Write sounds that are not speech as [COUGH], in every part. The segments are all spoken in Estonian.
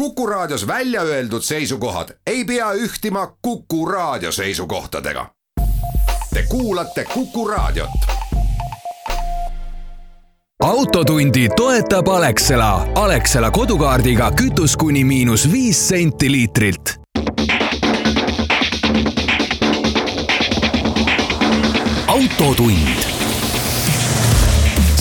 Kuku Raadios välja öeldud seisukohad ei pea ühtima Kuku Raadio seisukohtadega. Te kuulate Kuku Raadiot. autotundi toetab Alexela. Alexela kodukaardiga kütus kuni miinus viis senti liitrilt autotund.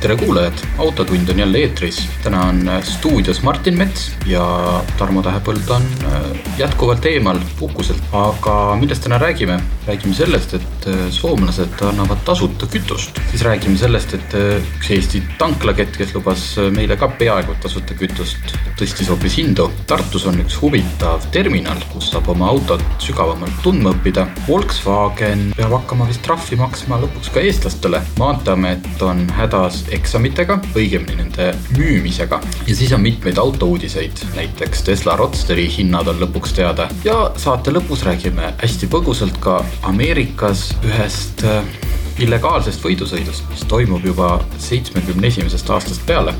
tere kuulajad, Autotund on jälle eetris. täna on äh, stuudios Martin Mets ja Tarmo Tähepõld on äh, jätkuvalt eemal puhkuselt. aga millest täna räägime? räägime sellest, et äh, soomlased annavad tasuta kütust. siis räägime sellest, et üks Eesti tanklakett, kes lubas meile ka peaaegu tasuta kütust, tõstis hoopis hindu. Tartus on üks huvitav terminal, kus saab oma autot sügavamalt tundma õppida. Volkswagen peab hakkama vist trahvi maksma lõpuks ka eestlastele. maanteeamet on hädas eksamitega, õigemini nende müümisega. ja siis on mitmeid autouudiseid, näiteks Tesla Roadsteri hinnad on lõpuks teada ja saate lõpus räägime hästi põgusalt ka Ameerikas ühest äh, illegaalsest võidusõidust, mis toimub juba seitsmekümne esimesest aastast peale.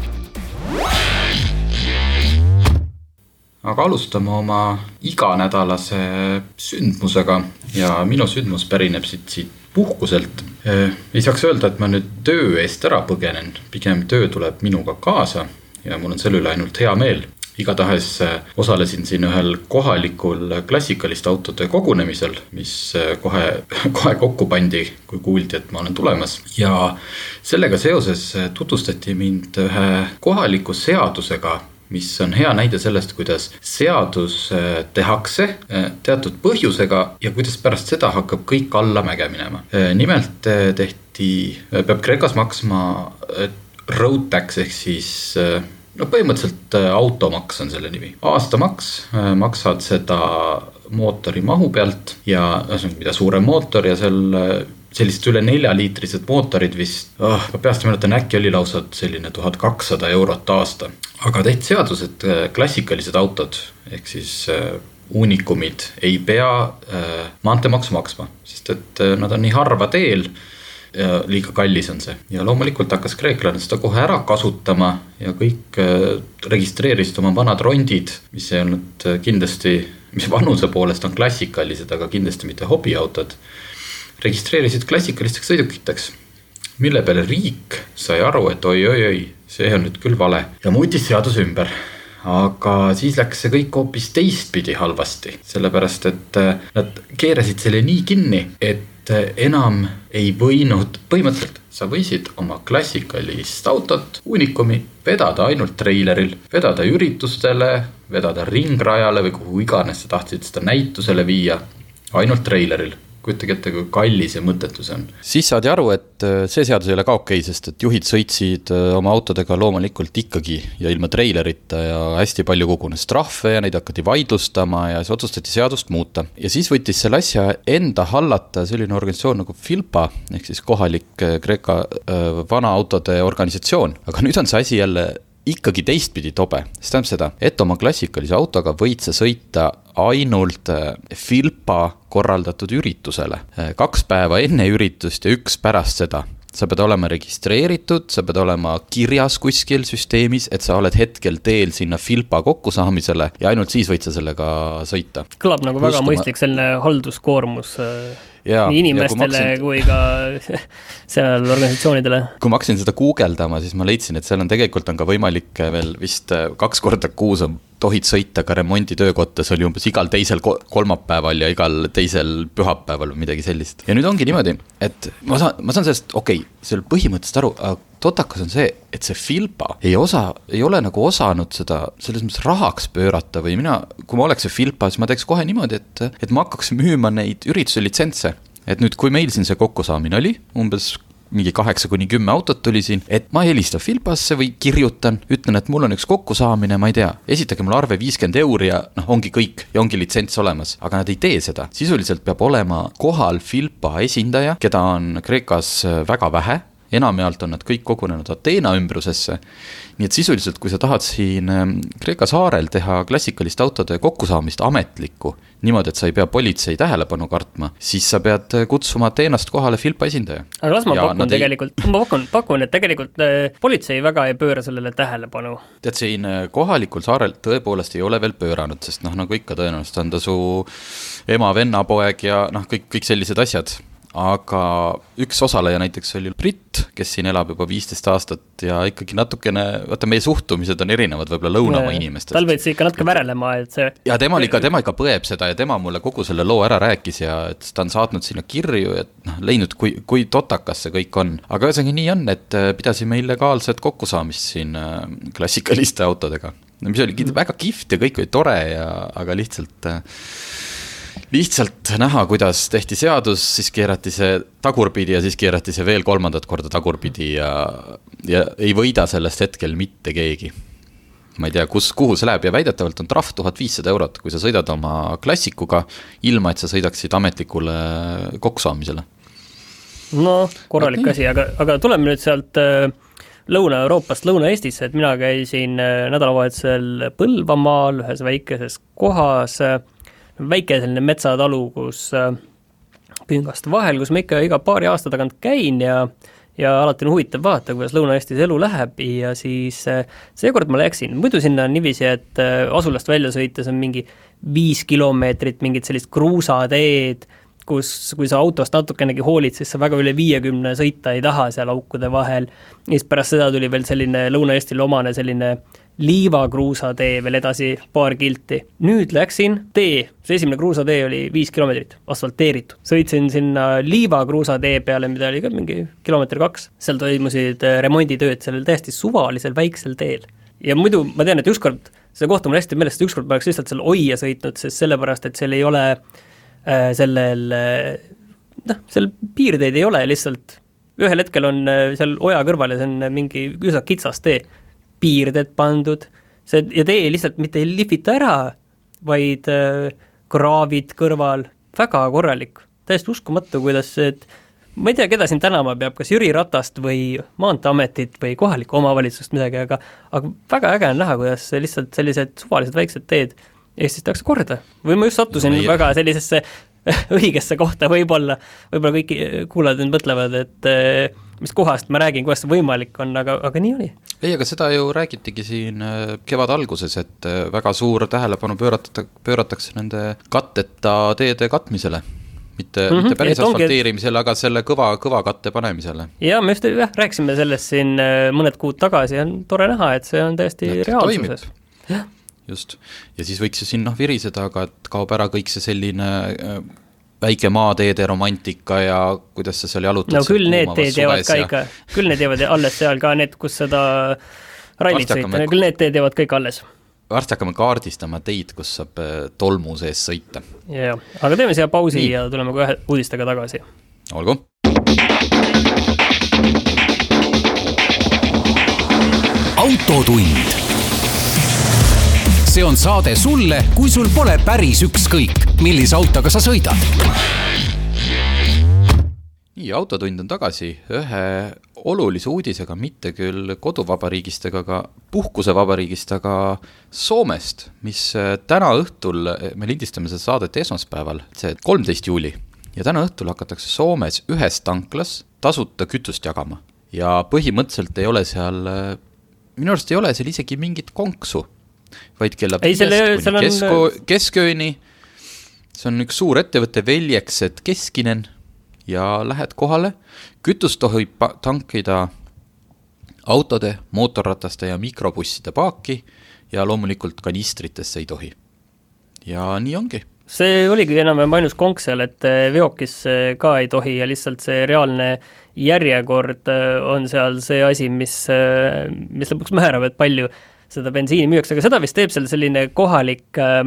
aga alustame oma iganädalase sündmusega ja minu sündmus pärineb siit, siit puhkuselt. Äh, ei saaks öelda, et ma nüüd töö eest ära põgenen, pigem töö tuleb minuga kaasa ja mul on selle üle ainult hea meel igatahes äh, osalesin siin ühel kohalikul klassikaliste autode kogunemisel, mis äh, kohe, [LAUGHS] kohe kokku pandi, kui kuuldi, et ma olen tulemas. ja sellega seoses tutvustati mind ühe kohaliku seadusega, mis on hea näide sellest, kuidas seadus äh, tehakse äh, teatud põhjusega ja kuidas pärast seda hakkab kõik allamäge minema. Äh, nimelt tehti, peab Kreekas maksma road tax ehk siis no põhimõtteliselt automaks on selle nimi, aastamaks, maksad seda mootori mahu pealt ja ühesõnaga, mida suurem mootor ja seal sellised üle neljaliitrised mootorid vist. Oh,, ma peast ei mäleta, äkki oli lausa selline tuhat kakssada eurot aasta. aga tehti seadus, et äh, klassikalised autod ehk siis äh, uunikumid ei pea äh, maanteemaksu maksma, sest et äh, nad on nii harva teel ja liiga kallis on see. Ja loomulikult hakkas kreeklane seda kohe ära kasutama ja kõik äh, registreerisid oma vanad rondid, mis ei olnud äh, kindlasti, mis vanuse poolest on klassikalised, aga kindlasti mitte hobiautod registreerisid klassikalisteks sõidukiteks. mille peale riik sai aru, et oi-oi-oi, see on nüüd küll vale ja muutis seaduse ümber aga siis läks see kõik hoopis teistpidi halvasti, sellepärast et äh, nad keerasid selle nii kinni, et äh, enam ei võinud, põhimõtteliselt sa võisid oma klassikalist autot, Unicumi vedada ainult treileril, vedada üritustele, vedada ringrajale või kuhu iganes sa tahtsid seda näitusele viia, ainult treileril kujutage ette, kui kallis ja mõttetu see on. siis saadi aru, et äh, see seadus ei ole ka okei okay,, sest et juhid sõitsid äh, oma autodega loomulikult ikkagi ja ilma treilerita ja hästi palju kogunes trahve ja neid hakati vaidlustama ja siis otsustati seadust muuta. ja siis võttis selle asja enda hallata selline organisatsioon nagu Filpa ehk siis kohalik äh, Kreeka vanaautode organisatsioon, aga nüüd on see asi jälle ikkagi teistpidi tobe, see tähendab seda, et oma klassikalise autoga võid sa sõita ainult äh, Filpa korraldatud üritusele. Äh, kaks päeva enne üritust ja üks pärast seda sa pead olema registreeritud, sa pead olema kirjas kuskil süsteemis, et sa oled hetkel teel sinna Filpa kokkusaamisele ja ainult siis võid sa sellega sõita. kõlab nagu väga Just mõistlik selline halduskoormus äh, ja, nii inimestele ja kui, hakkasin... kui ka [LAUGHS] seal organisatsioonidele. kui ma hakkasin seda guugeldama, siis ma leidsin, et seal on tegelikult on ka võimalik veel vist kaks korda kuus on tohid sõita ka remonditöökotta, see oli umbes igal teisel kolmapäeval ja igal teisel pühapäeval või midagi sellist. ja nüüd ongi niimoodi, et ma saan, ma saan sellest, okei okay,, seal põhimõtteliselt aru, aga totakas on see, et see Filpa ei osa, ei ole nagu osanud seda selles mõttes rahaks pöörata või mina, kui ma oleks see Filpa, siis ma teeks kohe niimoodi, et, et ma hakkaks müüma neid ürituse litsentse. et nüüd, kui meil siin see kokkusaamine oli, umbes mingi kaheksa kuni kümme autot tuli siin, et ma helistan Filbasse või kirjutan, ütlen, et mul on üks kokkusaamine, ma ei tea, esitage mulle arve viiskümmend euri ja noh, ongi kõik ja ongi litsents olemas, aga nad ei tee seda. sisuliselt peab olema kohal Filpa esindaja, keda on Kreekas väga vähe enamjaolt on nad kõik kogunenud Ateena ümbrusesse. nii et sisuliselt, kui sa tahad siin ähm, Kreeka saarel teha klassikalist autode kokkusaamist ametlikku, niimoodi, et sa ei pea politsei tähelepanu kartma, siis sa pead äh, kutsuma Ateenast kohale FILPA esindaja. aga las ma ja pakun tegelikult ei..., ma pakun, pakun, et tegelikult äh, politsei väga ei pööra sellele tähelepanu. tead, siin äh, kohalikul saarel tõepoolest ei ole veel pööranud, sest noh, nagu ikka tõenäoliselt on ta su ema, venna, poeg ja noh, kõik, kõik sellised asjad aga üks osaleja näiteks oli britt, kes siin elab juba viisteist aastat ja ikkagi natukene, vaata, meie suhtumised on erinevad võib-olla lõunamaa inimestest. tal võid sa ikka natuke värelema, et see ja temal ikka, tema ikka põeb seda ja tema mulle kogu selle loo ära rääkis ja et ta on saatnud sinna kirju, et noh, leidnud, kui, kui totakas see kõik on. aga ühesõnaga nii on, et äh, pidasime illegaalset kokkusaamist siin äh, klassikaliste autodega, mis oli väga kihvt ja kõik oli tore ja, aga lihtsalt äh, lihtsalt näha, kuidas tehti seadus, siis keerati see tagurpidi ja siis keerati see veel kolmandat korda tagurpidi ja, ja ei võida sellest hetkel mitte keegi. ma ei tea, kus, kuhu see läheb ja väidetavalt on trahv tuhat viissada eurot, kui sa sõidad oma klassikuga, ilma et sa sõidaksid ametlikule kokkusaamisele. no korralik asi, aga, aga tuleme nüüd sealt äh, Lõuna-Euroopast Lõuna-Eestisse, et mina käisin äh, nädalavahetusel Põlvamaal ühes väikeses kohas äh, väike selline metsatalu, kus äh, püngaste vahel, kus ma ikka iga paari aasta tagant käin ja ja alati on huvitav vaadata, kuidas Lõuna-Eestis elu läheb ja siis äh, seekord ma läksin, muidu sinna on niiviisi, et äh, asulast välja sõites on mingi viis kilomeetrit mingit sellist kruusateed, kus, kui sa autost natukenegi hoolid, siis sa väga üle viiekümne sõita ei taha seal aukude vahel. ja siis pärast seda tuli veel selline Lõuna-Eestile omane selline äh, liivakruusatee veel edasi paar kilti. nüüd läksin tee, see esimene kruusatee oli viis kilomeetrit, asfalteeritud. sõitsin sinna liivakruusatee peale, mida oli ka mingi kilomeeter kaks, seal toimusid äh, remonditööd sellel täiesti suvalisel väiksel teel. ja muidu ma tean, et ükskord, seda kohta mul hästi meeles, et ükskord ma oleks lihtsalt seal Oia sõitnud, sest sellepärast, et seal ei ole äh, sellel äh, noh, seal piirteid ei ole lihtsalt, ühel hetkel on äh, seal oja kõrval ja see on mingi üsna kitsas tee piirded pandud, see, ja tee lihtsalt mitte ei lihvita ära, vaid äh, kraavid kõrval, väga korralik, täiesti uskumatu, kuidas see, et ma ei tea, keda siin tänama peab, kas Jüri Ratast või Maanteeametit või kohalikku omavalitsust midagi, aga aga väga äge on näha, kuidas lihtsalt sellised suvalised väiksed teed Eestis tehakse korda. või ma just sattusin no, väga sellisesse [LAUGHS] õigesse kohta võib-olla, võib-olla kõik kuulajad nüüd mõtlevad, et äh, mis kohast ma räägin, kuidas see võimalik on, aga, aga nii oli. ei, aga seda ju räägitigi siin äh, kevade alguses, et äh, väga suur tähelepanu pöörata, pööratakse nende katteta teede katmisele mitte mm, -hmm, mitte päris asfalteerimisele, aga selle kõva, kõva katte panemisele. jaa, me just jah, rääkisime sellest siin mõned kuud tagasi ja on tore näha, et see on täiesti reaalsuses. Just, ja siis võiks ju siin noh viriseda, aga et kaob ära kõik see selline väike maateede romantika ja kuidas sa seal jalutad. no küll need teed jäävad ka ja... ikka, küll need jäävad alles seal ka need, kus seda rallit sõita, küll need teed jäävad kõik alles. varsti hakkame kaardistama teid, kus saab äh, tolmu sees sõita. ja, aga teeme siia pausi Nii. ja tuleme kohe uudistega tagasi. olgu. autotund see on saade sulle, kui sul pole päris ükskõik, millise autoga sa sõidad. nii, Autotund on tagasi ühe olulise uudisega, mitte küll koduvabariigist ega ka puhkusevabariigist, aga Soomest, mis äh, täna õhtul, me lindistame seda saadet esmaspäeval, see kolmteist juuli, ja täna õhtul hakatakse Soomes ühes tanklas tasuta kütust jagama. ja põhimõtteliselt ei ole seal, äh, minu arust ei ole seal isegi mingit konksu vaid kella viiest kuni kesko, keskööni. see on üks suur ettevõte, Veljeksed Keskinen ja lähed kohale, kütust tohib tankida autode, mootorrataste ja mikrobusside paaki ja loomulikult kanistritesse ei tohi. ja nii ongi see oligi enam-vähem ainus konks seal, et eh, veokis ka ei tohi ja lihtsalt see reaalne järjekord eh, on seal see asi, mis, eh, mis lõpuks määrab, et palju seda bensiini müüakse, aga seda vist teeb seal selline kohalik äh,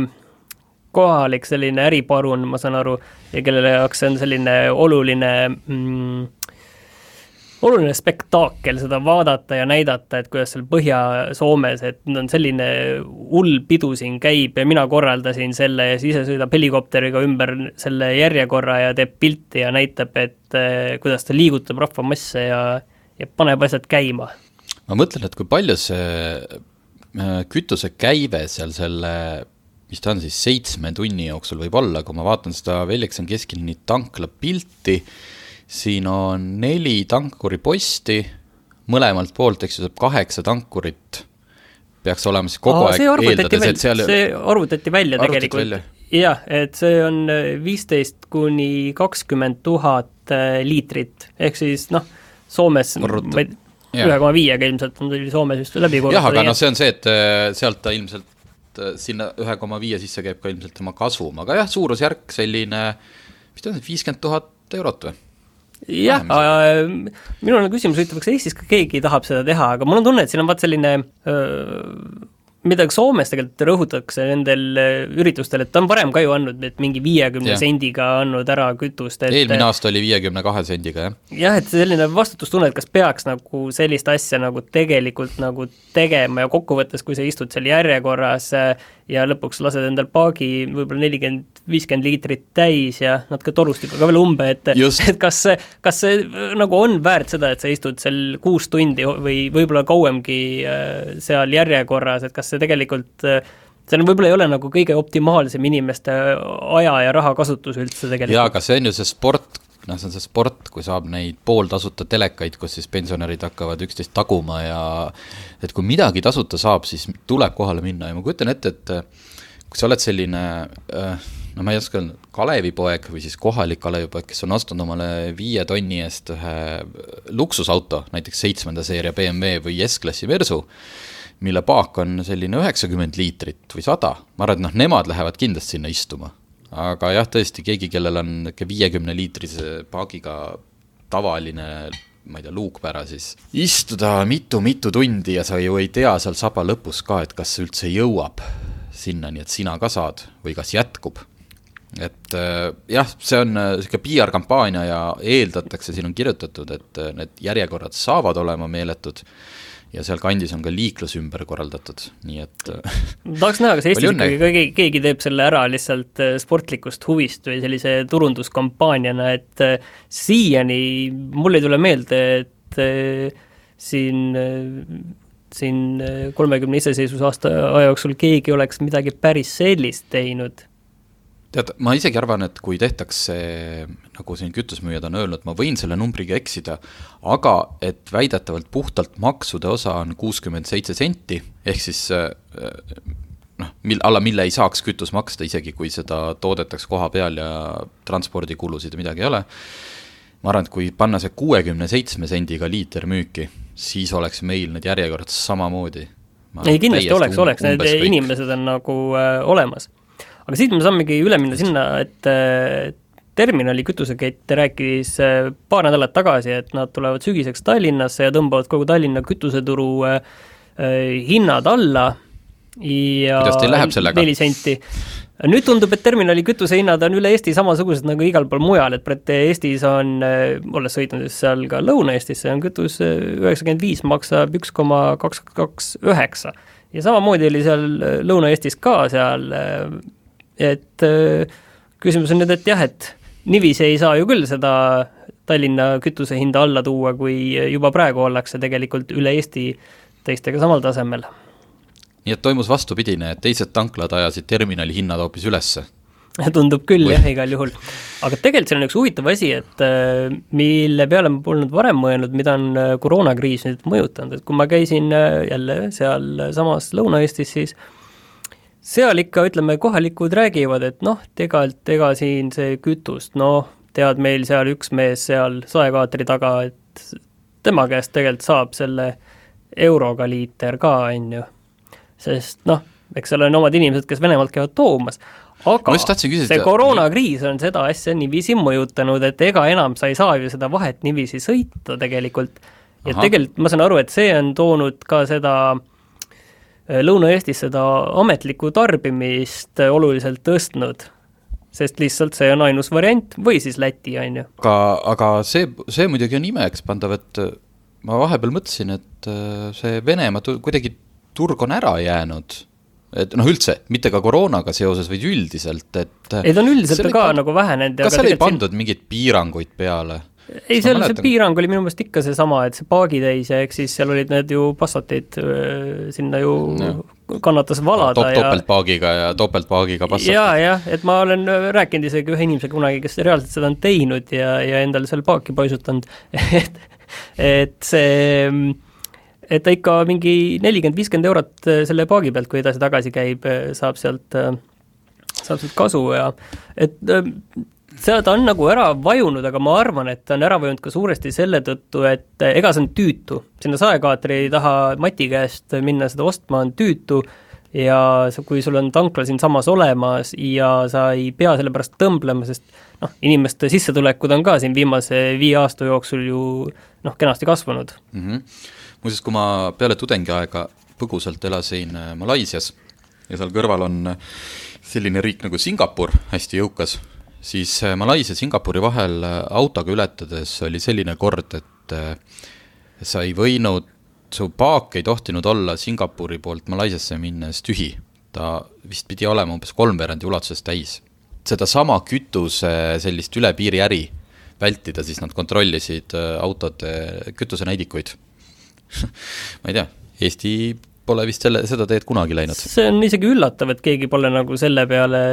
kohalik selline äriparun, ma saan aru, ja kelle jaoks see on selline oluline mm, oluline spektaakel seda vaadata ja näidata, et kuidas seal Põhja-Soomes, et on selline hull pidu siin käib ja mina korraldasin selle ja siis ise sõidab helikopteriga ümber selle järjekorra ja teeb pilti ja näitab, et eh, kuidas ta liigutab rahvamasse ja ja paneb asjad käima. ma mõtlen, et kui palju see äh, kütuse käive seal selle mis ta on siis, seitsme tunni jooksul võib olla, kui ma vaatan seda Vellikson kesklinni tankla pilti, siin on neli tankuriposti, mõlemalt poolt, eks ju, saab kaheksa tankurit, peaks olema siis kogu Aa, aeg eeldades, et seal see arvutati välja tegelikult. jah, et see on viisteist kuni kakskümmend tuhat äh, liitrit, ehk siis noh, Soomes ühe koma viiega ilmselt on tuli Soomes just läbi korrata. jah, aga noh, see on see, et äh, sealt ta ilmselt äh, sinna ühe koma viie sisse käib ka ilmselt tema kasum, aga jah, suurusjärk selline, mis ta on, viiskümmend tuhat eurot või? jah, minul on küsimus huvitav, kas Eestis ka keegi tahab seda teha, aga mul on tunne, et siin on vaat selline öö, mida ka Soomes tegelikult rõhutatakse nendel äh, üritustel, et ta on varem ka ju andnud, et mingi viiekümne sendiga andnud ära kütust, et eelmine aasta oli viiekümne kahe sendiga, jah? jah, et selline vastutustunne, et kas peaks nagu sellist asja nagu tegelikult nagu tegema ja kokkuvõttes, kui sa istud seal järjekorras äh, ja lõpuks lased endal paagi võib-olla nelikümmend, viiskümmend liitrit täis ja natuke torustikuga veel umbe, et et kas see, kas see äh, nagu on väärt seda, et sa istud seal kuus tundi või võib-olla kauemgi seal järjekorras, et kas see tegelikult see on, võib-olla ei ole nagu kõige optimaalsem inimeste aja ja raha kasutus üldse tegelikult. jaa, aga see on ju see sport, noh, see on see sport, kui saab neid pooltasuta telekaid, kus siis pensionärid hakkavad üksteist taguma ja et kui midagi tasuta saab, siis tuleb kohale minna ja ma kujutan ette, et kui sa oled selline no ma ei oska öelda, Kalevipoeg või siis kohalik Kalevipoeg, kes on ostnud omale viie tonni eest ühe luksusauto, näiteks seitsmenda seeria BMW või S-klassi Versu, mille paak on selline üheksakümmend liitrit või sada, ma arvan, et noh, nemad lähevad kindlasti sinna istuma. Aga jah, tõesti, keegi, kellel on niisugune viiekümne liitrise paagiga tavaline ma ei tea, luukpära siis, istuda mitu-mitu tundi ja sa ju ei tea seal saba lõpus ka, et kas see üldse jõuab sinnani, et sina ka saad või kas jätkub. et äh, jah, see on niisugune äh, PR-kampaania ja eeldatakse, siin on kirjutatud, et äh, need järjekorrad saavad olema meeletud ja sealkandis on ka liiklus ümber korraldatud, nii et tahaks näha, kas [LAUGHS] Eestis ikkagi keegi, keegi teeb selle ära lihtsalt äh, sportlikust huvist või sellise turunduskampaaniana, et äh, siiani mul ei tule meelde, et äh, siin siin kolmekümne iseseisvusaasta aja jooksul keegi oleks midagi päris sellist teinud tead, ma isegi arvan, et kui tehtaks see, nagu siin kütusemüüjad on öelnud, ma võin selle numbriga eksida, aga et väidetavalt puhtalt maksude osa on kuuskümmend seitse senti, ehk siis äh, noh, mil-, alla mille ei saaks kütus maksta, isegi kui seda toodetakse koha peal ja transpordikulusid ja midagi ei ole, ma arvan, et kui panna see kuuekümne seitsme sendiga liiter müüki, siis oleks meil need järjekorrad samamoodi. ei, kindlasti oleks, oleks, need inimesed on nagu äh, olemas aga siit me saamegi üle minna sinna, et äh, terminali kütusekett rääkis äh, paar nädalat tagasi, et nad tulevad sügiseks Tallinnasse ja tõmbavad kogu Tallinna kütuseturu äh, hinnad alla ja kuidas teil läheb sellega? neli senti. nüüd tundub, et terminali kütusehinnad on üle Eesti samasugused nagu igal pool mujal, et Eestis on, olles sõitnud just seal ka Lõuna-Eestisse, on kütus üheksakümmend viis maksab üks koma kaks kaks üheksa. ja samamoodi oli seal Lõuna-Eestis ka seal et äh, küsimus on nüüd, et jah, et niiviisi ei saa ju küll seda Tallinna kütuse hinda alla tuua, kui juba praegu ollakse tegelikult üle Eesti teistega samal tasemel. nii et toimus vastupidine, et teised tanklad ajasid terminali hinnad hoopis ülesse? tundub küll Või? jah, igal juhul. aga tegelikult siin on üks huvitav asi, et äh, mille peale ma polnud varem mõelnud, mida on äh, koroonakriis nüüd mõjutanud, et kui ma käisin jälle sealsamas Lõuna-Eestis, siis seal ikka, ütleme, kohalikud räägivad, et noh, tegelikult ega siin see kütust, noh, tead, meil seal üks mees seal saekaatri taga, et tema käest tegelikult saab selle euroga liiter ka, on ju. sest noh, eks seal on omad inimesed, kes Venemaalt käivad toomas, aga küsida, see koroonakriis on seda asja niiviisi mõjutanud, et ega enam sa ei saa ju seda vahet niiviisi sõita tegelikult. ja Aha. tegelikult ma saan aru, et see on toonud ka seda äh, Lõuna-Eestis seda ametlikku tarbimist äh, oluliselt tõstnud, sest lihtsalt see on ainus variant või siis Läti, on ju. aga, aga see, see muidugi on imekspandav, et äh, ma vahepeal mõtlesin, et see Venemaa kuidagi turg on ära jäänud et noh, üldse, mitte ka koroonaga seoses, vaid üldiselt, et ei, ta on üldiselt ka pand... nagu vähenenud. kas seal ei pandud siin... mingeid piiranguid peale? Ei, seal see piirang oli minu meelest ikka seesama, et see paagitäis ja eks siis seal olid need ju Passatid sinna ju ja. kannatas valada Top, ja topeltpaagiga ja topeltpaagiga Passatid. jaa, jah, et ma olen rääkinud isegi ühe inimesega kunagi, kes reaalselt seda on teinud ja, ja endale seal paaki paisutanud [LAUGHS] et, et see et ta ikka mingi nelikümmend, viiskümmend eurot selle paagi pealt, kui edasi-tagasi käib, saab sealt, saab sealt kasu ja et see, ta on nagu ära vajunud, aga ma arvan, et ta on ära vajunud ka suuresti selle tõttu, et ega see on tüütu. sinna saekaatri taha Mati käest minna seda ostma on tüütu ja kui sul on tankla siinsamas olemas ja sa ei pea selle pärast tõmblema, sest noh, inimeste sissetulekud on ka siin viimase viie aasta jooksul ju noh, kenasti kasvanud mm. -hmm. muuseas, kui ma peale tudengiaega põgusalt elasin äh, Malaisias ja seal kõrval on selline riik nagu Singapur, hästi jõukas siis äh, Malaisia Singapuri vahel äh, autoga ületades oli selline kord, et äh, sa ei võinud, su paak ei tohtinud olla Singapuri poolt Malaisiasse minnes tühi. ta vist pidi olema umbes kolmveerandi ulatuses täis. sedasama kütuse sellist üle piiri äri vältida, siis nad kontrollisid autode kütusenäidikuid [LAUGHS] ma ei tea, Eesti pole vist selle, seda teed kunagi läinud. see on isegi üllatav, et keegi pole nagu selle peale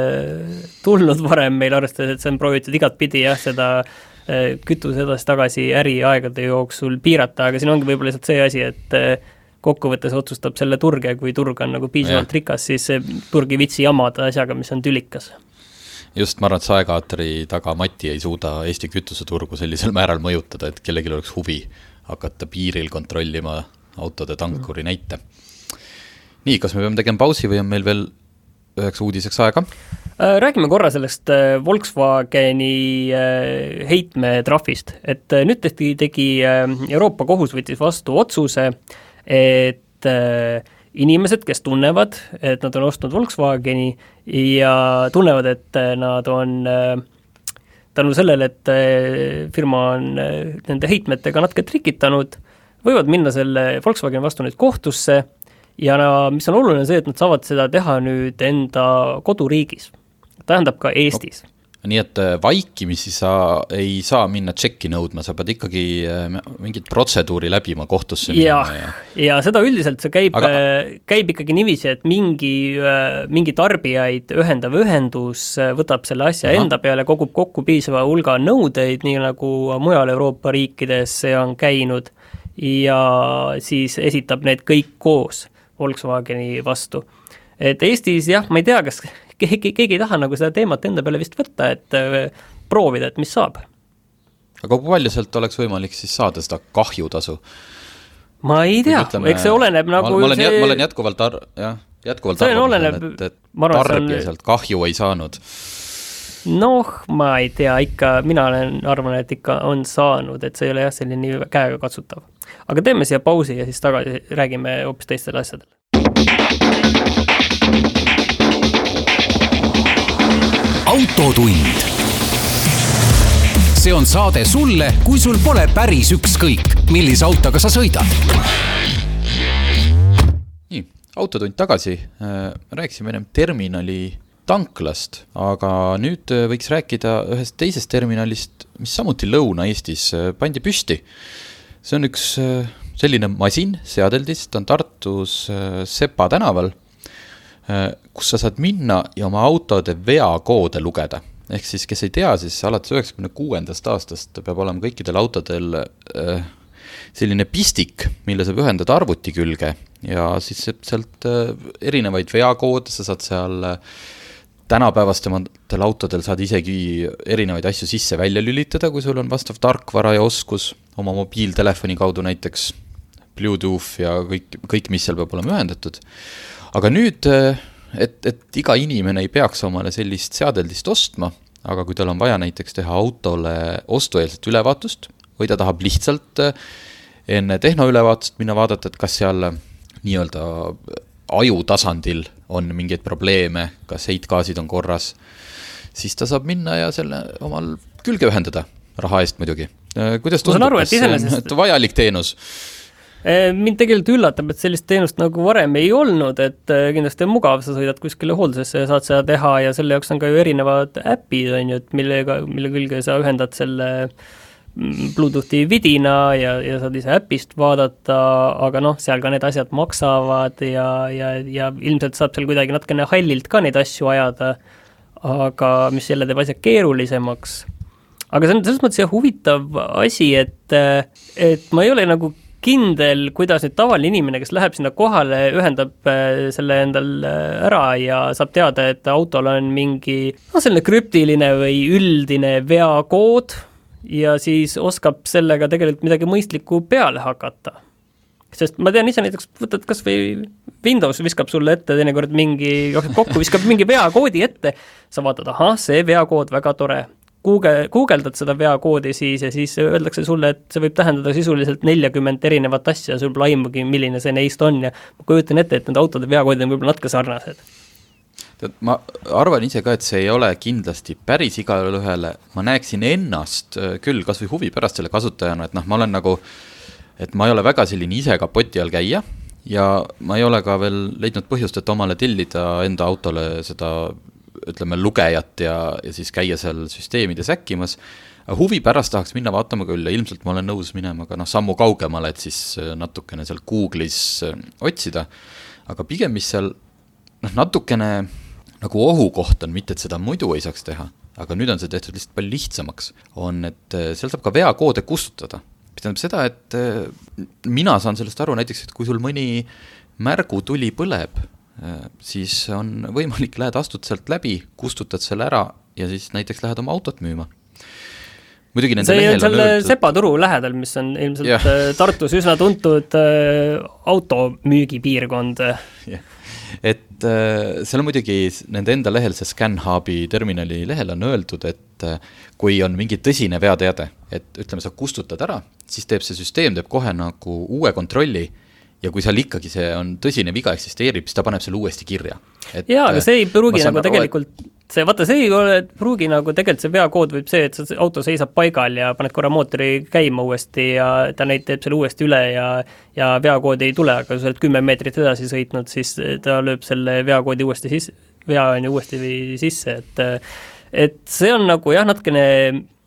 tulnud varem meil, arvestades, et see on proovitud igatpidi jah, seda eh, kütuse edasi-tagasi äriaegade jooksul piirata, aga siin ongi võib-olla lihtsalt see asi, et eh, kokkuvõttes otsustab selle turg ja kui turg on nagu piisavalt ja. rikas, siis see turg ei viitsi jamada asjaga, mis on tülikas just, ma arvan, et saekaatri taga Mati ei suuda Eesti kütuseturgu sellisel määral mõjutada, et kellelgi oleks huvi hakata piiril kontrollima autode tankuri näite nii, kas me peame tegema pausi või on meil veel üheks uudiseks aega? Äh, räägime korra sellest äh, Volkswageni äh, heitmetrahvist, et nüüd tehti, tegi Euroopa Kohus võttis vastu otsuse, et inimesed, kes tunnevad, et nad on ostnud Volkswageni ja tunnevad, et nad on tänu sellele, et firma on nende heitmetega natuke trikitanud, võivad minna selle Volkswageni vastu nüüd kohtusse ja mis on oluline, see, et nad saavad seda teha nüüd enda koduriigis, tähendab ka Eestis. No nii et äh, vaikimisi sa ei saa minna tšekki nõudma, sa pead ikkagi äh, mingit protseduuri läbima kohtusse minema ja, ja seda üldiselt see käib Aga..., äh, käib ikkagi niiviisi, et mingi, mingi tarbijaid ühendav ühendus võtab selle asja Aha. enda peale, kogub kokku piisava hulga nõudeid, nii nagu mujal Euroopa riikides see on käinud, ja siis esitab need kõik koos Volkswageni vastu. et Eestis jah, ma ei tea, kas keegi, keegi ei taha nagu seda teemat enda peale vist võtta, et äh, proovida, et mis saab. aga kui palju sealt oleks võimalik siis saada seda kahjutasu? ma ei tea, eks see oleneb nagu ma, ma olen, ma olen jätkuvalt ar-, jah, jätkuvalt arvamusel, et, et tarbija on... sealt kahju ei saanud noh, ma ei tea, ikka, mina olen, arvan, et ikka on saanud, et see ei ole jah, selline nii käegakatsutav aga teeme siia pausi ja siis tagasi räägime hoopis teistel asjadel. autotund. see on saade sulle, kui sul pole päris ükskõik, millise autoga sa sõidad. nii, Autotund tagasi, äh, rääkisime ennem terminali tanklast, aga nüüd äh, võiks rääkida ühest teisest terminalist, mis samuti Lõuna-Eestis äh, pandi püsti see on üks äh, selline masin, seadeldis, ta on Tartus äh, Sepa tänaval, äh, kus sa saad minna ja oma autode veakoode lugeda. ehk siis, kes ei tea, siis alates üheksakümne kuuendast aastast peab olema kõikidel autodel selline pistik, mille saab ühendada arvuti külge. Ja siis sealt erinevaid veakoode, sa saad seal tänapäevastematel autodel saad isegi erinevaid asju sisse-välja lülitada, kui sul on vastav tarkvara ja oskus oma mobiiltelefoni kaudu näiteks, Bluetooth ja kõik, kõik, mis seal peab olema ühendatud. aga nüüd, et, et iga inimene ei peaks omale sellist seadeldist ostma, aga kui tal on vaja näiteks teha autole ostueelset ülevaatust või ta tahab lihtsalt enne tehnoülevaatust minna vaadata, et kas seal nii-öelda aju tasandil on mingeid probleeme, kas heitgaasid on korras, siis ta saab minna ja selle omal külge ühendada, raha eest muidugi. Äh, kuidas tundub, kas see on [LAUGHS] vajalik teenus? Äh, mind tegelikult üllatab, et sellist teenust nagu varem ei olnud, et äh, kindlasti on mugav, sa sõidad kuskile hooldusesse ja saad seda teha ja selle jaoks on ka ju erinevad äpid, on ju, et millega, mille külge sa ühendad selle Bluetoothi vidina ja, ja saad ise äpist vaadata, aga noh, seal ka need asjad maksavad ja, ja, ja ilmselt saab seal kuidagi natukene hallilt ka neid asju ajada, aga mis jälle teeb asja keerulisemaks. Aga see on selles mõttes jah huvitav asi, et, et ma ei ole nagu kindel, kuidas nüüd tavaline inimene, kes läheb sinna kohale, ühendab äh, selle endal äh, ära ja saab teada, et autol on mingi noh, selline krüptiline või üldine veakood ja siis oskab sellega tegelikult midagi mõistlikku peale hakata. sest ma tean ise näiteks, võtad kas või Windows viskab sulle ette teinekord mingi, jookseb kokku, viskab mingi veakoodi ette, sa vaatad, ahah, see veakood, väga tore. Google, guugeldad seda veakoodi siis ja siis öeldakse sulle, et see võib tähendada sisuliselt neljakümmet erinevat asja, sul pole aimugi, milline see neist on ja ma kujutan ette, et nende autode veakoodid on võib-olla natuke sarnased. Tead, ma arvan ise ka, et see ei ole kindlasti päris igale ühele, ma näeksin ennast äh, küll kasvõi huvi pärast selle kasutajana, et noh, ma olen nagu, et ma ei ole väga selline ise kapoti all käija ja ma ei ole ka veel leidnud põhjust, et omale tellida enda autole seda ütleme, lugejat ja, ja siis käia seal süsteemides äkkimas. huvi pärast tahaks minna vaatama küll ja ilmselt ma olen nõus minema ka noh, sammu kaugemale, et siis äh, natukene seal Google'is äh, otsida. aga pigem, mis seal noh, natukene nagu ohukoht on, mitte et seda muidu ei saaks teha, aga nüüd on see tehtud lihtsalt palju lihtsamaks, on, et äh, seal saab ka veakoode kustutada. mis tähendab seda, et mina saan sellest aru näiteks, et kui sul mõni märgutuli põleb, siis on võimalik, lähed, astud sealt läbi, kustutad selle ära ja siis näiteks lähed oma autot müüma. Muidugi nende see on selle öeldud... sepaturu lähedal, mis on ilmselt yeah. Tartus üsna tuntud äh, automüügipiirkond. [LAUGHS] Et äh, seal on muidugi nende enda lehel, see ScanHubi terminali lehel on öeldud, et äh, kui on mingi tõsine veateade, et ütleme, sa kustutad ära, siis teeb see süsteem, teeb kohe nagu uue kontrolli ja kui seal ikkagi see on tõsine viga eksisteerib, siis ta paneb selle uuesti kirja. jaa, aga see ei pruugi nagu tegelikult et see, vaata, see ei ole, pruugi nagu tegelikult see veakood võib see, et see auto seisab paigal ja paned korra mootori käima uuesti ja ta neid teeb selle uuesti üle ja ja veakoodi ei tule, aga kui sa oled kümme meetrit edasi sõitnud, siis ta lööb selle veakoodi uuesti sisse, vea on ju uuesti sisse, et et see on nagu jah, natukene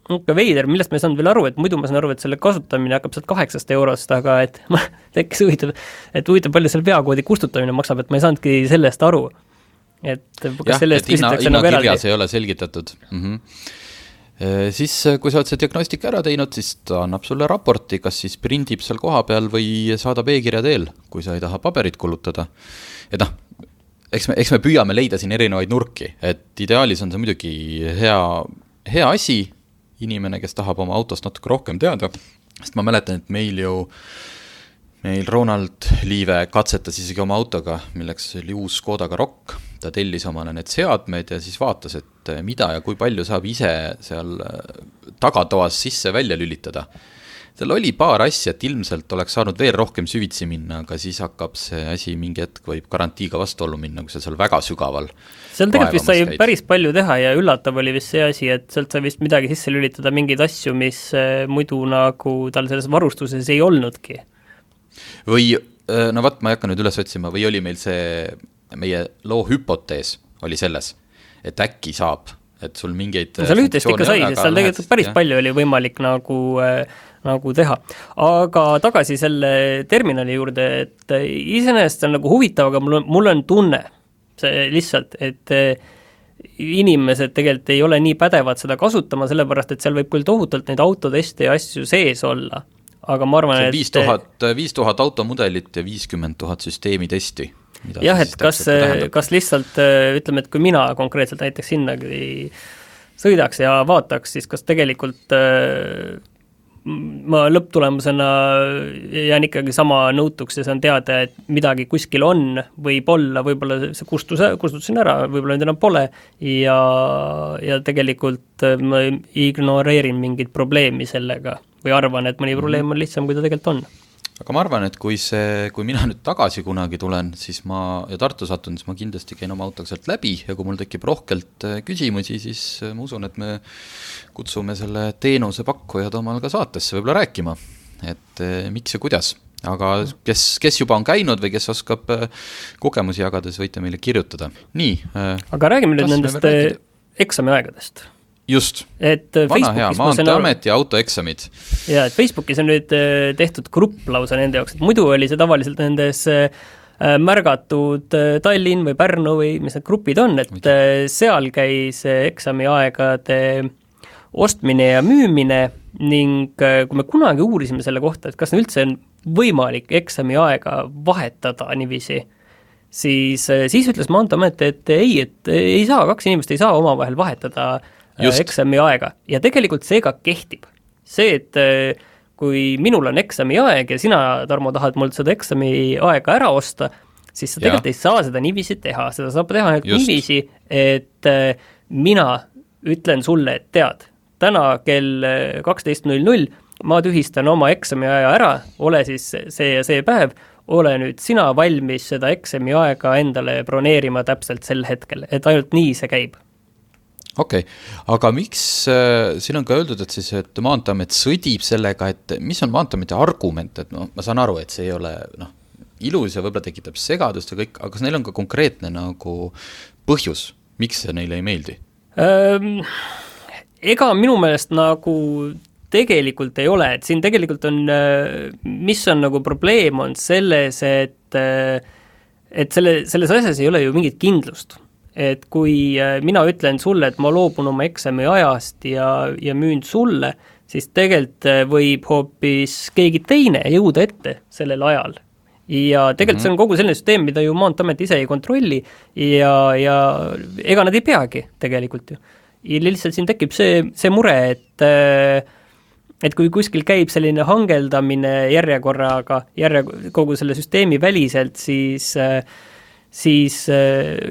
niisugune veider, millest ma ei saanud veel aru, et muidu ma saan aru, et selle kasutamine hakkab sealt kaheksast eurost, aga et ma, [LAUGHS] tekkis huvitav, et huvitav, palju selle veakoodi kustutamine maksab, et ma ei saanudki sellest aru et kas selle eest küsitakse nagu eraldi? ei ole selgitatud mm. -hmm. Siis, kui sa oled see diagnostika ära teinud, siis ta annab sulle raporti, kas siis prindib seal kohapeal või saadab e-kirja teel, kui sa ei taha paberit kulutada. et noh, eks me, eks me püüame leida siin erinevaid nurki, et ideaalis on see muidugi hea, hea asi, inimene, kes tahab oma autost natuke rohkem teada, sest ma mäletan, et meil ju meil Ronald Liive katsetas isegi oma autoga, milleks oli uus Škoda Karoq ta tellis omale need seadmed ja siis vaatas, et mida ja kui palju saab ise seal eh, tagatoas sisse-välja lülitada. Seal oli paar asja, et ilmselt oleks saanud veel rohkem süvitsi minna, aga siis hakkab see asi mingi hetk võib garantiiga vastuollu minna, kui sa seal väga sügaval seal tegelikult vist sai käid. päris palju teha ja üllatav oli vist see asi, et sealt sai vist midagi sisse lülitada, mingeid asju, mis eh, muidu nagu tal selles varustuses ei olnudki. või no vot, ma ei hakka nüüd üles otsima, või oli meil see meie loo hüpotees oli selles, et äkki saab, et sul mingeid no seal üht-teist ikka sai, sest seal tegelikult päris jah. palju oli võimalik nagu äh, nagu teha. aga tagasi selle terminali juurde, et iseenesest on nagu huvitav, aga mul on, mul on tunne, see lihtsalt, et äh, inimesed tegelikult ei ole nii pädevad seda kasutama, sellepärast et seal võib küll tohutult neid autoteste ja asju sees olla, aga ma arvan, et viis tuhat, viis tuhat automudelit ja viiskümmend tuhat süsteemi testi jah, et kas, kas lihtsalt ütleme, et kui mina konkreetselt näiteks sinnagi sõidaks ja vaataks, siis kas tegelikult ma lõpptulemusena jään ikkagi sama nõutuks ja saan teada, et midagi kuskil on, võib-olla, võib-olla see kustus, kustutasin ära, võib-olla nüüd enam pole ja, ja tegelikult ma ignoreerin mingit probleemi sellega või arvan, et mõni mhm. probleem on lihtsam, kui ta tegelikult on aga ma arvan, et kui see, kui mina nüüd tagasi kunagi tulen, siis ma ja Tartu satun, siis ma kindlasti käin oma autoga sealt läbi ja kui mul tekib rohkelt äh, küsimusi, siis äh, ma usun, et me kutsume selle teenusepakkujad omal ka saatesse võib-olla rääkima, et äh, miks ja kuidas. Aga kes, kes juba on käinud või kes oskab kogemusi jagada, siis võite meile kirjutada, nii. aga räägime nüüd nendest eksamiaegadest just, et vana hea Facebookis ma sain aru, Maanteeamet ja autoeksamid. jaa, et Facebookis on nüüd äh, tehtud grupp lausa nende jaoks, et muidu oli see tavaliselt nendes äh, äh, märgatud äh, Tallinn või Pärnu või mis need grupid on, et äh, seal käis äh, eksamiaegade ostmine ja müümine ning äh, kui me kunagi uurisime selle kohta, et kas üldse on võimalik eksamiaega vahetada niiviisi, siis, siis ütles Maanteeamet, et ei, et ei saa, kaks inimest ei saa omavahel vahetada äh, Just. eksamiaega ja tegelikult see ka kehtib. see, et äh, kui minul on eksamiaeg ja sina, Tarmo, tahad mult seda eksamiaega ära osta, siis sa tegelikult ei saa seda niiviisi teha, seda saab teha ainult niiviisi, et äh, mina ütlen sulle, et tead, täna kell äh, kaksteist null null ma tühistan oma eksamiaja ära, ole siis see ja see päev, ole nüüd sina valmis seda eksamiaega endale broneerima täpselt sel hetkel, et ainult nii see käib. Okei okay., aga miks äh, siin on ka öeldud, et siis, et Maanteeamet sõdib sellega, et mis on Maanteeameti argument, et noh, ma saan aru, et see ei ole noh, ilus ja võib-olla tekitab segadust ja kõik, aga kas neil on ka konkreetne nagu põhjus, miks see neile ei meeldi? Ehm, ega minu meelest nagu tegelikult ei ole, et siin tegelikult on, mis on nagu probleem, on selles, et et selle, selles asjas ei ole ju mingit kindlust. Et kui äh, mina ütlen sulle, et ma loobun oma eksami ajast ja, ja müün sulle, siis tegelikult äh, võib hoopis keegi teine jõuda ette sellel ajal ja tegelikult mm -hmm. see on kogu selline süsteem, mida ju Maanteeamet ise ei kontrolli ja, ja ega nad ei peagi tegelikult ju. ja lihtsalt siin tekib see, see mure, et äh, et kui kuskil käib selline hangeldamine järjekorraga, järje, kogu selle süsteemi väliselt, siis äh, siis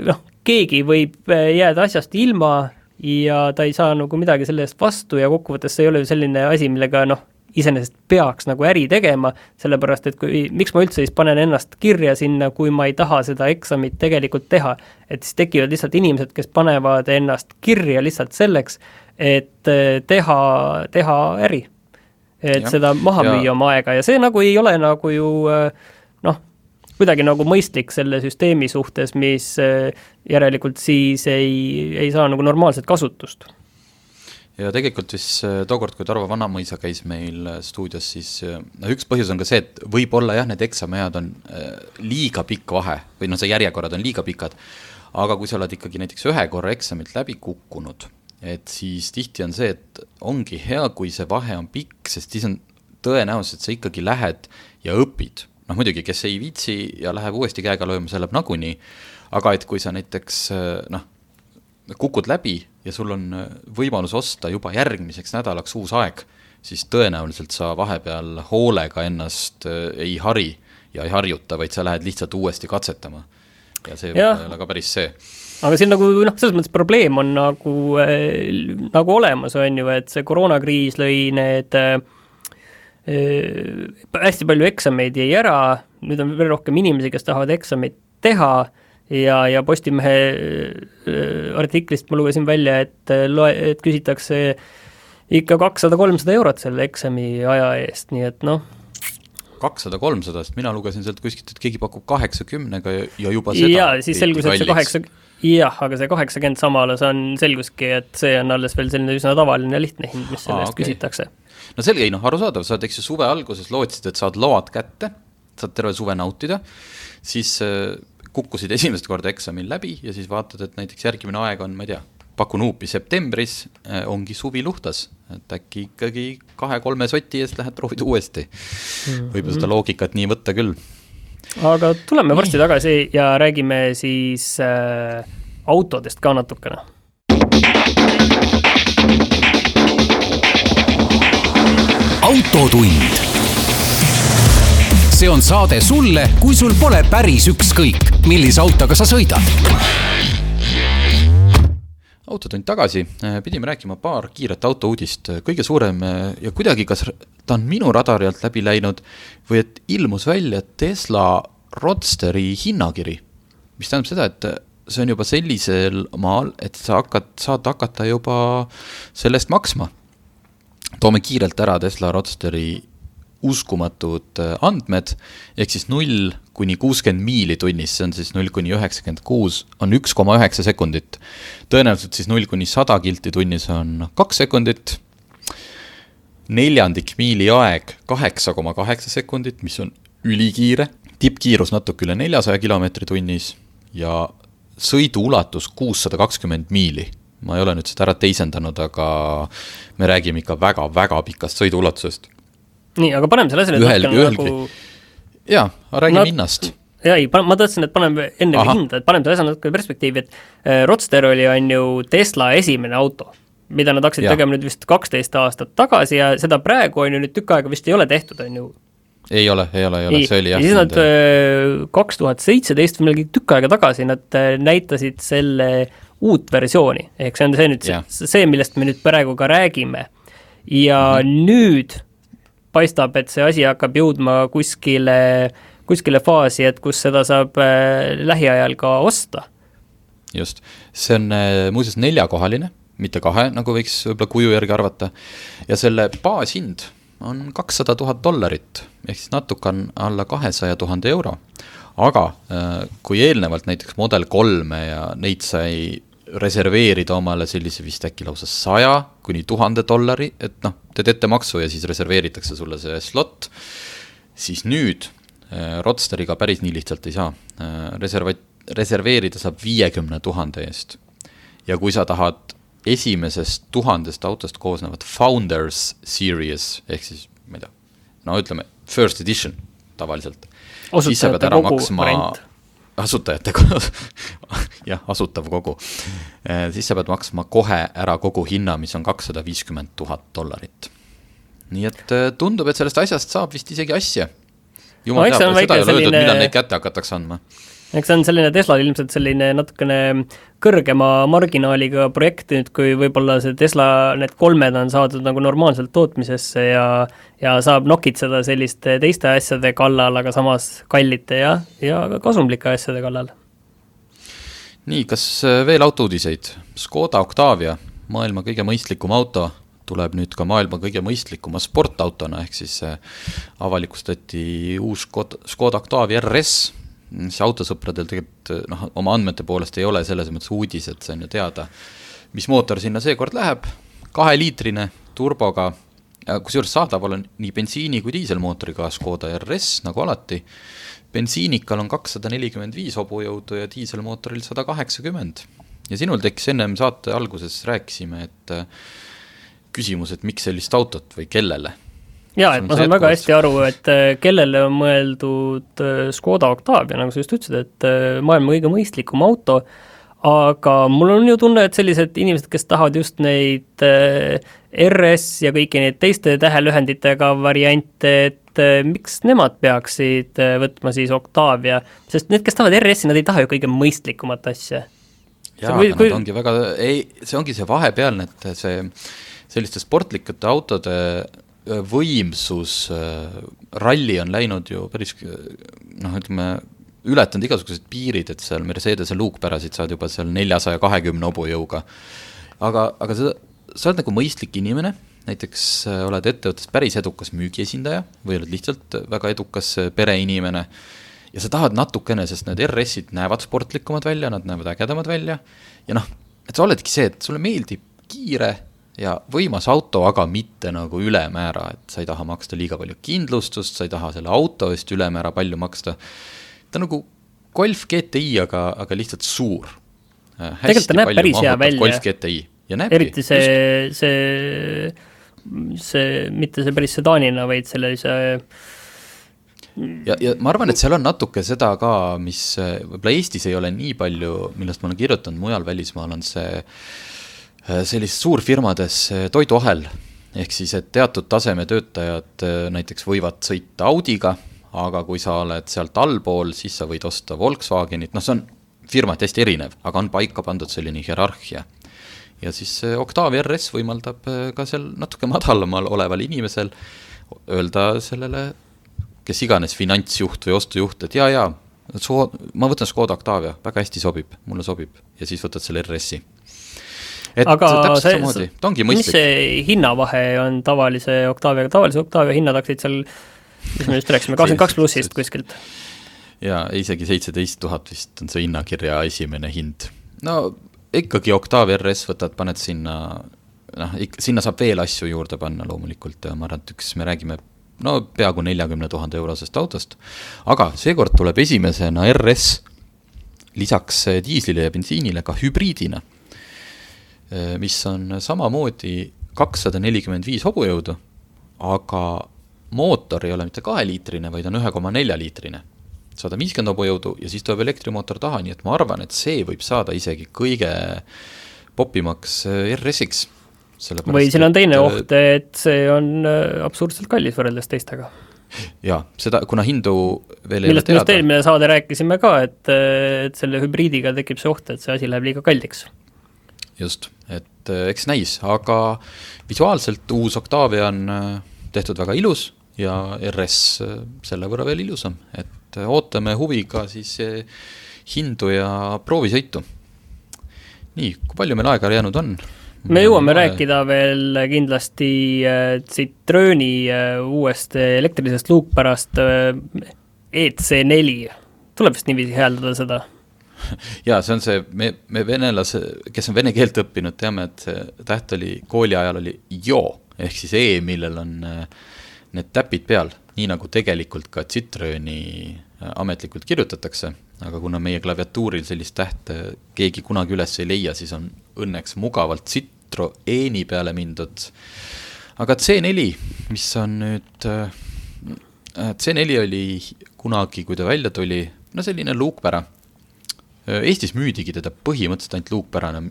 noh, keegi võib äh, jääda asjast ilma ja ta ei saa nagu midagi selle eest vastu ja kokkuvõttes see ei ole ju selline asi, millega noh, iseenesest peaks nagu äri tegema, sellepärast et kui, miks ma üldse siis panen ennast kirja sinna, kui ma ei taha seda eksamit tegelikult teha. et siis tekivad lihtsalt inimesed, kes panevad ennast kirja lihtsalt selleks, et eh, teha, teha äri. et ja. seda maha Ja- müüa oma aega ja see nagu ei ole nagu ju noh, kuidagi nagu mõistlik selle süsteemi suhtes, mis eh, järelikult siis ei, ei saa nagu normaalset kasutust ja tegelikult vist äh, tookord, kui Tarvo Vanamõisa käis meil äh, stuudios, siis äh, noh, üks põhjus on ka see, et võib-olla jah, need eksamiajad on äh, liiga pikk vahe või noh, see järjekorrad on liiga pikad, aga kui sa oled ikkagi näiteks ühe korra eksamit läbi kukkunud, et siis tihti on see, et ongi hea, kui see vahe on pikk, sest siis on tõenäosus, et sa ikkagi lähed ja õpid. Noh muidugi, kes ei viitsi ja läheb uuesti käega lööma, see läheb nagunii, aga et kui sa näiteks noh, kukud läbi ja sul on võimalus osta juba järgmiseks nädalaks uus aeg, siis tõenäoliselt sa vahepeal hoolega ennast äh, ei hari ja ei harjuta, vaid sa lähed lihtsalt uuesti katsetama. ja see Jah. ei ole ka päris see. aga siin nagu noh, selles mõttes probleem on nagu äh,, nagu olemas, on ju, et see koroonakriis lõi need äh, hästi palju eksameid jäi ära, nüüd on veel rohkem inimesi, kes tahavad eksameid teha ja, ja Postimehe äh, artiklist ma lugesin välja, et äh, loe, et küsitakse ikka kakssada, kolmsada eurot selle eksami aja eest, nii et noh, kakssada, kolmsada, sest mina lugesin sealt kuskilt, et keegi pakub kaheksakümnega ja, ja juba seda jaa, siis selgus, et see kaheksa, jah, aga see kaheksakümmend samal on, selguski, et see on alles veel selline üsna tavaline ja lihtne hind, mis selle Aa, eest okei. küsitakse. No selge, ei noh, arusaadav, sa oled, eks ju, suve alguses lootsid, et saad load kätte, saad terve suve nautida, siis äh, kukkusid esimest korda eksamil läbi ja siis vaatad, et näiteks järgmine aeg on, ma ei tea, pakun huupi septembris äh, ongi suvi luhtas, et äkki ikkagi kahe-kolme soti eest lähed proovid uuesti. võib ju seda loogikat nii võtta küll. aga tuleme varsti tagasi ja räägime siis äh, autodest ka natukene. autotund. see on saade sulle, kui sul pole päris ükskõik, millise autoga sa sõidad autotund tagasi, pidime rääkima paar kiiret autouudist, kõige suurem äh, ja kuidagi, kas ta on minu radari alt läbi läinud või et ilmus välja Tesla Roadsteri hinnakiri, mis tähendab seda, et äh, see on juba sellisel maal, et sa hakkad, saad hakata juba selle eest maksma. Toome kiirelt ära Tesla Roadsteri uskumatud äh, andmed, ehk siis null kuni kuuskümmend miili tunnis, see on siis null kuni üheksakümmend kuus, on üks koma üheksa sekundit. tõenäoliselt siis null kuni sada kilti tunnis on kaks sekundit, neljandik miili aeg kaheksa koma kaheksa sekundit, mis on ülikiire, tippkiirus natuke üle neljasaja kilomeetri tunnis ja sõidu ulatus kuussada kakskümmend miili ma ei ole nüüd seda ära teisendanud, aga me räägime ikka väga-väga pikast sõiduulatusest. nii, aga paneme selle asja nüüd ühel, ühelgi nagu... jaa, räägime no, hinnast. jaa, ei, ma tahtsin, et paneme enne Aha. hinda, et paneme selle asja natuke perspektiivi, et äh, Roadster oli, on ju Tesla esimene auto, mida nad hakkasid ja. tegema nüüd vist kaksteist aastat tagasi ja seda praegu on ju nüüd tükk aega vist ei ole tehtud, on ju ei ole, ei ole, ei ole, see oli jah. ja siis nad äh, kaks tuhat seitseteist või millalgi tükk aega tagasi nad äh, näitasid selle uut versiooni, ehk see on see nüüd yeah. see, see, millest me nüüd praegu ka räägime. ja mm -hmm. nüüd paistab, et see asi hakkab jõudma kuskile, kuskile faasi, et kus seda saab äh, lähiajal ka osta. just, see on äh, muuseas neljakohaline, mitte kahe, nagu võiks võib-olla kuju järgi arvata, ja selle baashind on kakssada tuhat dollarit, ehk siis natuke on alla kahesaja tuhande euro aga äh, kui eelnevalt näiteks Model kolme ja neid sai reserveerida omale sellise vist äkki lausa saja kuni tuhande dollari, et noh, teed ettemaksu ja siis reserveeritakse sulle see slot, siis nüüd äh, Rodsteriga päris nii lihtsalt ei saa äh,. Reserva-, reserveerida saab viiekümne tuhande eest. ja kui sa tahad esimesest tuhandest autost koosnevat Founders Series, ehk siis ma ei tea, no ütleme, first edition tavaliselt, siis sa pead ära maksma variant asutajate [LAUGHS] jah, asutav kogu. Eh, siis sa pead maksma kohe ära kogu hinna, mis on kakssada viiskümmend tuhat dollarit. nii et eh, tundub, et sellest asjast saab vist isegi asja. jumal no, teab, seda ei ole öeldud, millal neid kätte hakatakse andma eks see on selline Teslal ilmselt selline natukene kõrgema marginaaliga projekt nüüd, kui võib-olla see Tesla, need kolmed on saadud nagu normaalselt tootmisesse ja ja saab nokitseda selliste teiste asjade kallal, aga samas kallite ja, ja ka kasumlike asjade kallal. nii, kas äh, veel autouudiseid? Škoda Octavia, maailma kõige mõistlikum auto, tuleb nüüd ka maailma kõige mõistlikuma sportautona, ehk siis äh, avalikustati uus Škoda, Octavia RS see autosõpradel tegelikult noh, oma andmete poolest ei ole selles mõttes uudis, et see on ju teada, mis mootor sinna seekord läheb, kaheliitrine turboga, kusjuures saadaval on nii bensiini kui diiselmootoriga Škoda RS, nagu alati, bensiinikal on kakssada nelikümmend viis hobujõudu ja diiselmootoril sada kaheksakümmend. ja sinul tekkis ennem saate alguses, rääkisime, et küsimus, et miks sellist autot või kellele jaa, et ma saan väga hästi aru, et äh, kellele on mõeldud äh, Škoda Octavia, nagu sa just ütlesid, et äh, maailma kõige mõistlikum auto, aga mul on ju tunne, et sellised inimesed, kes tahavad just neid RS ja kõiki neid teiste tähelühenditega variante, et miks nemad peaksid võtma siis Octavia, sest need, kes tahavad RS-i, nad ei taha ju kõige mõistlikumat asja. jaa, aga kui... nad ongi väga, ei, see ongi see vahepealne, et see selliste sportlikute autode võimsus, ralli on läinud ju päris noh, ütleme, ületanud igasugused piirid, et seal Mercedese luukpärasid saad juba seal neljasaja kahekümne hobujõuga. aga, aga sa, sa oled nagu mõistlik inimene, näiteks oled ettevõttes päris edukas müügiesindaja või oled lihtsalt väga edukas pereinimene ja sa tahad natukene, sest need RS-id näevad sportlikumad välja, nad näevad ägedamad välja ja noh, et sa oledki see, et sulle meeldib kiire ja võimas auto, aga mitte nagu ülemäära, et sa ei taha maksta liiga palju kindlustust, sa ei taha selle auto eest ülemäära palju maksta. ta on nagu Golf GTI, aga, aga lihtsalt suur. Äh, tegelikult ta näeb päris hea välja. Golf GTI ja näebki. eriti see, see, see, mitte see päris sedaanina, vaid sellise ja, ja ma arvan, et seal on natuke seda ka, mis võib-olla Eestis ei ole nii palju, millest ma olen kirjutanud, mujal välismaal on see äh, Äh, sellistes suurfirmades toiduahel, ehk siis, et teatud taseme töötajad äh, näiteks võivad sõita Audiga, aga kui sa oled sealt allpool, siis sa võid osta Volkswagenit, noh, see on firmati hästi erinev, aga on paika pandud selline hierarhia. ja siis Octavia RS võimaldab äh, ka seal natuke [LAUGHS] madalamal oleval inimesel öelda sellele, kes iganes finantsjuht või ostujuht, et jaa, jaa, ma võtan Škoda Octavia, väga hästi sobib, mulle sobib. Ja siis võtad selle RS-i et aga täpselt samamoodi, ta ongi mõistlik. mis see hinnavahe on tavalise Octaviaga, tavalise Octavia hinnad hakkasid seal mis me just rääkisime, kakskümmend kaks plussist kuskilt. ja isegi seitseteist tuhat vist on see hinnakirja esimene hind. no ikkagi Octavia RS võtad, paned sinna noh, ikka sinna saab veel asju juurde panna loomulikult ja ma arvan, et üks, me räägime no peaaegu neljakümne tuhande eurosest autost, aga seekord tuleb esimesena RS lisaks diislile ja bensiinile ka hübriidina, mis on samamoodi kakssada nelikümmend viis hobujõudu, aga mootor ei ole mitte kaheliitrine, vaid on ühe koma nelja liitrine. sada viiskümmend hobujõudu ja siis tuleb elektrimootor taha, nii et ma arvan, et see võib saada isegi kõige popimaks RS-iks. või siin on teine et, oht, et see on äh, absurdselt kallis võrreldes teistega jaa, seda, kuna hindu veel millest me just eelmine saade rääkisime ka, et, et selle hübriidiga tekib see oht, et see asi läheb liiga kalliks. Just, et äh, eks näis, aga visuaalselt uus Octavia on äh, tehtud väga ilus ja RS selle võrra veel ilusam, et ootame huviga siis hindu ja proovisõitu. nii, kui palju meil aega jäänud on? me jõuame Vale. rääkida veel kindlasti äh, Citrooni äh, uuest elektrilisest luukpärast äh, EC4, tuleb vist niiviisi hääldada seda? [LAUGHS] jaa, see on see, me, me venelase, kes on vene keelt õppinud, teame, et see täht oli, kooli ajal oli jo, ehk siis E, millel on need täpid peal, nii nagu tegelikult ka Citrooni ametlikult kirjutatakse, aga kuna meie klaviatuuril sellist tähte keegi kunagi üles ei leia, siis on õnneks mugavalt Citroeni peale mindud. aga C4, mis on nüüd, äh, C4 oli kunagi, kui ta välja tuli, no selline luukpära. Eestis müüdigi teda põhimõtteliselt ainult luukpärana.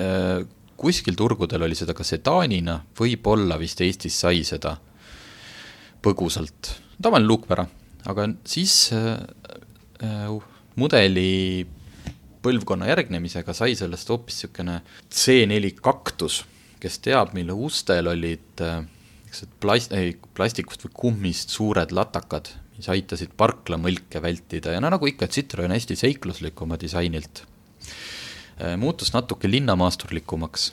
Äh, kuskil turgudel oli seda ka sedaanina, võib-olla vist Eestis sai seda põgusalt, tavaline luukpära. Aga siis äh, äh, mudeli põlvkonna järgnemisega sai sellest hoopis niisugune C4 kaktus, kes teab, mille ustel olid äh, plast-, ei, plastikust või kummist suured latakad, mis aitasid parklamõlke vältida ja no nagu ikka, Citroen hästi seikluslik oma disainilt. muutus natuke linnamaasturlikumaks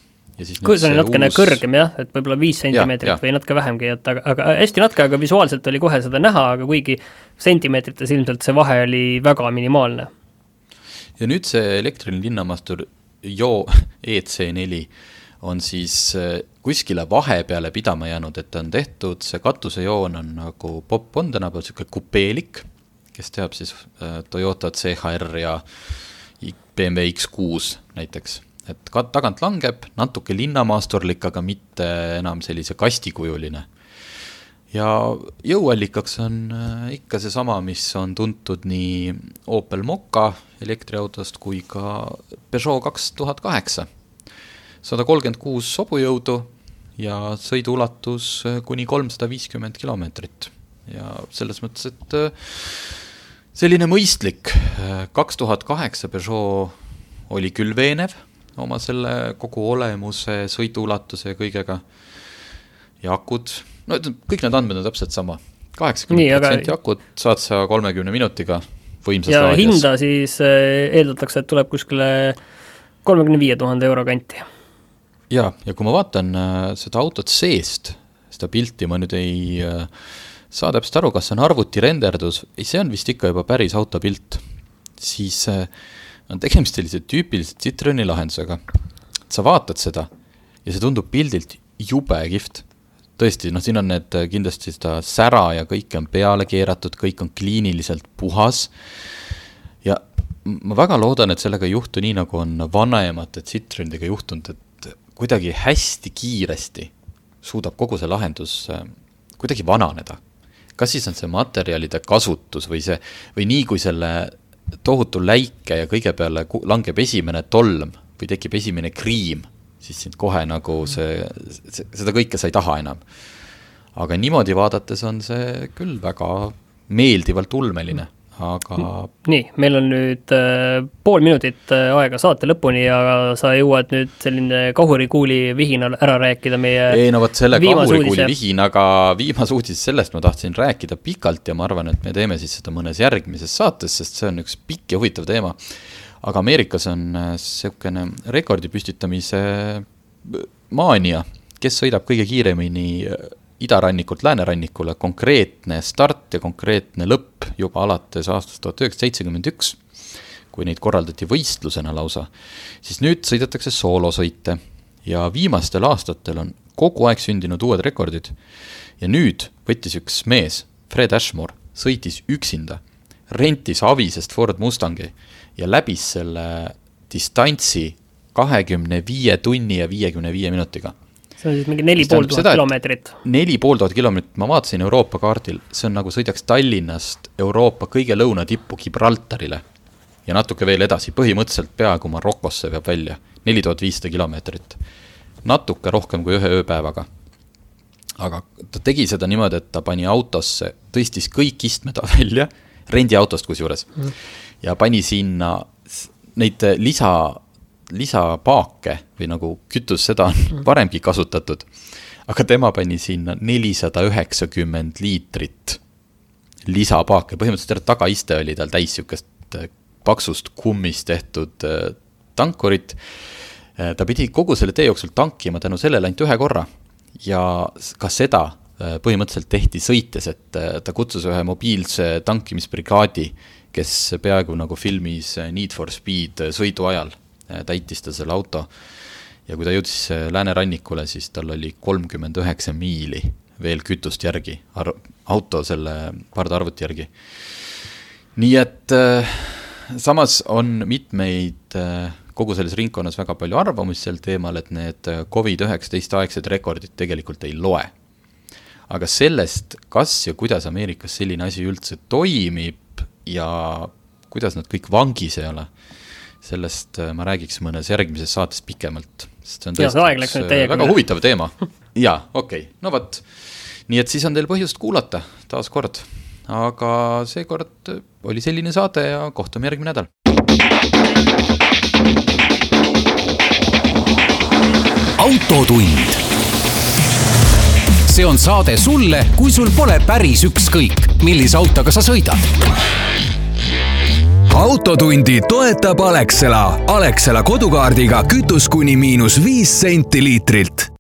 kuus oli natukene uus... kõrgem jah, et võib-olla viis sentimeetrit ja, ja. või natuke vähemgi, et aga, aga hästi natuke, aga visuaalselt oli kohe seda näha, aga kuigi sentimeetrites ilmselt see vahe oli väga minimaalne. ja nüüd see elektriline linnamaastur Jo EC4 on siis äh, kuskile vahepeale pidama jäänud, et on tehtud, see katusejoon on nagu Bob on tänapäeval niisugune kupeelik, kes teab siis äh, Toyota CHR ja BMW X6 näiteks et ka tagant langeb, natuke linnamaasturlik, aga mitte enam sellise kastikujuline. ja jõuallikaks on äh, ikka seesama, mis on tuntud nii Opel Mokka elektriautost kui ka Peugeot kaks tuhat kaheksa. Sada kolmkümmend kuus hobujõudu ja sõiduulatus äh, kuni kolmsada viiskümmend kilomeetrit ja selles mõttes, et äh, selline mõistlik, kaks tuhat kaheksa Peugeot oli küll veenev oma selle kogu olemuse, sõiduulatuse ja kõigega. ja akud, no kõik need andmed on täpselt sama, kaheksakümmend protsenti akut saad sa kolmekümne minutiga võimsas ja laadias. hinda siis eh, eeldatakse, et tuleb kuskile kolmekümne viie tuhande euro kanti. Ja, ja kui ma vaatan äh, seda autot seest, seda pilti ma nüüd ei äh, saa täpselt aru, kas see on arvuti renderdus, ei, see on vist ikka juba päris autopilt, siis äh, on tegemist sellise tüüpilise Citroeni lahendusega. sa vaatad seda ja see tundub pildilt jube kihvt. tõesti, noh, siin on need kindlasti seda sära ja kõike on peale keeratud, kõik on kliiniliselt puhas. ja ma väga loodan, et sellega ei juhtu nii, nagu on vanemate Citroenidega juhtunud, et kuidagi hästi kiiresti suudab kogu see lahendus äh, kuidagi vananeda. kas siis on see materjalide kasutus või see, või nii, kui selle tohutu läike ja kõige peale langeb esimene tolm või tekib esimene kriim, siis sind kohe nagu see, see, seda kõike sa ei taha enam. aga niimoodi vaadates on see küll väga meeldivalt ulmeline aga nii, meil on nüüd äh, pool minutit äh, aega saate lõpuni ja sa jõuad nüüd selline kahurikuuli vihinal ära rääkida meie ei no vot selle kahurikuuli vihinaga viimase uudise, sellest ma tahtsin rääkida pikalt ja ma arvan, et me teeme siis seda mõnes järgmises saates, sest see on üks pikk ja huvitav teema. aga Ameerikas on niisugune äh, rekordi püstitamise äh, maania, kes sõidab kõige kiiremini idarannikult läänerannikule, konkreetne start ja konkreetne lõpp juba alates aastast tuhat üheksasada seitsekümmend üks, kui neid korraldati võistlusena lausa, siis nüüd sõidetakse soolosõite ja viimastel aastatel on kogu aeg sündinud uued rekordid. ja nüüd võttis üks mees, Fred Ashmore, sõitis üksinda, rentis avisest Ford Mustangi ja läbis selle distantsi kahekümne viie tunni ja viiekümne viie minutiga see on siis mingi neli pool tuhat kilomeetrit. neli pool tuhat kilomeetrit, ma vaatasin Euroopa kaardil, see on nagu sõidaks Tallinnast Euroopa kõige lõunatippu Gibraltarile. ja natuke veel edasi, põhimõtteliselt peaaegu Marokosse veab välja, neli tuhat viissada kilomeetrit. natuke rohkem kui ühe ööpäevaga. aga ta tegi seda niimoodi, et ta pani autosse, tõstis kõik istmed [LAUGHS] välja, rendiautost kusjuures mm., ja pani sinna neid lisa lisapaake või nagu kütus, seda on mm. varemgi kasutatud. aga tema pani sinna nelisada üheksakümmend liitrit lisapaake, põhimõtteliselt terve tagaiste oli tal täis sihukest äh, paksust kummist tehtud äh, tankurit. Äh, ta pidi kogu selle tee jooksul tankima tänu sellele ainult ühe korra ja ka seda põhimõtteliselt tehti sõites, et ta kutsus ühe mobiilse tankimisbrigaadi, kes peaaegu nagu filmis Need for Speed sõidu ajal täitis ta selle auto. ja kui ta jõudis äh, läänerannikule, siis tal oli kolmkümmend üheksa miili veel kütust järgi, auto selle pardaarvuti järgi. nii et äh, samas on mitmeid äh, kogu selles ringkonnas väga palju arvamusi sel teemal, et need äh, Covid-19 aegsed rekordid tegelikult ei loe. aga sellest, kas ja kuidas Ameerikas selline asi üldse toimib ja kuidas nad kõik vangis ei ole sellest äh, ma räägiks mõnes järgmises saates pikemalt, sest see on tõesti ja, üks äh, väga huvitav teema. [LAUGHS] jaa, okei okay., no vot. nii et siis on teil põhjust kuulata taas kord. aga seekord oli selline saade ja kohtume järgmine nädal. autotund. see on saade sulle, kui sul pole päris ükskõik, millise autoga sa sõidad autotundi toetab Alexela. Alexela kodukaardiga kütus kuni miinus viis senti liitrilt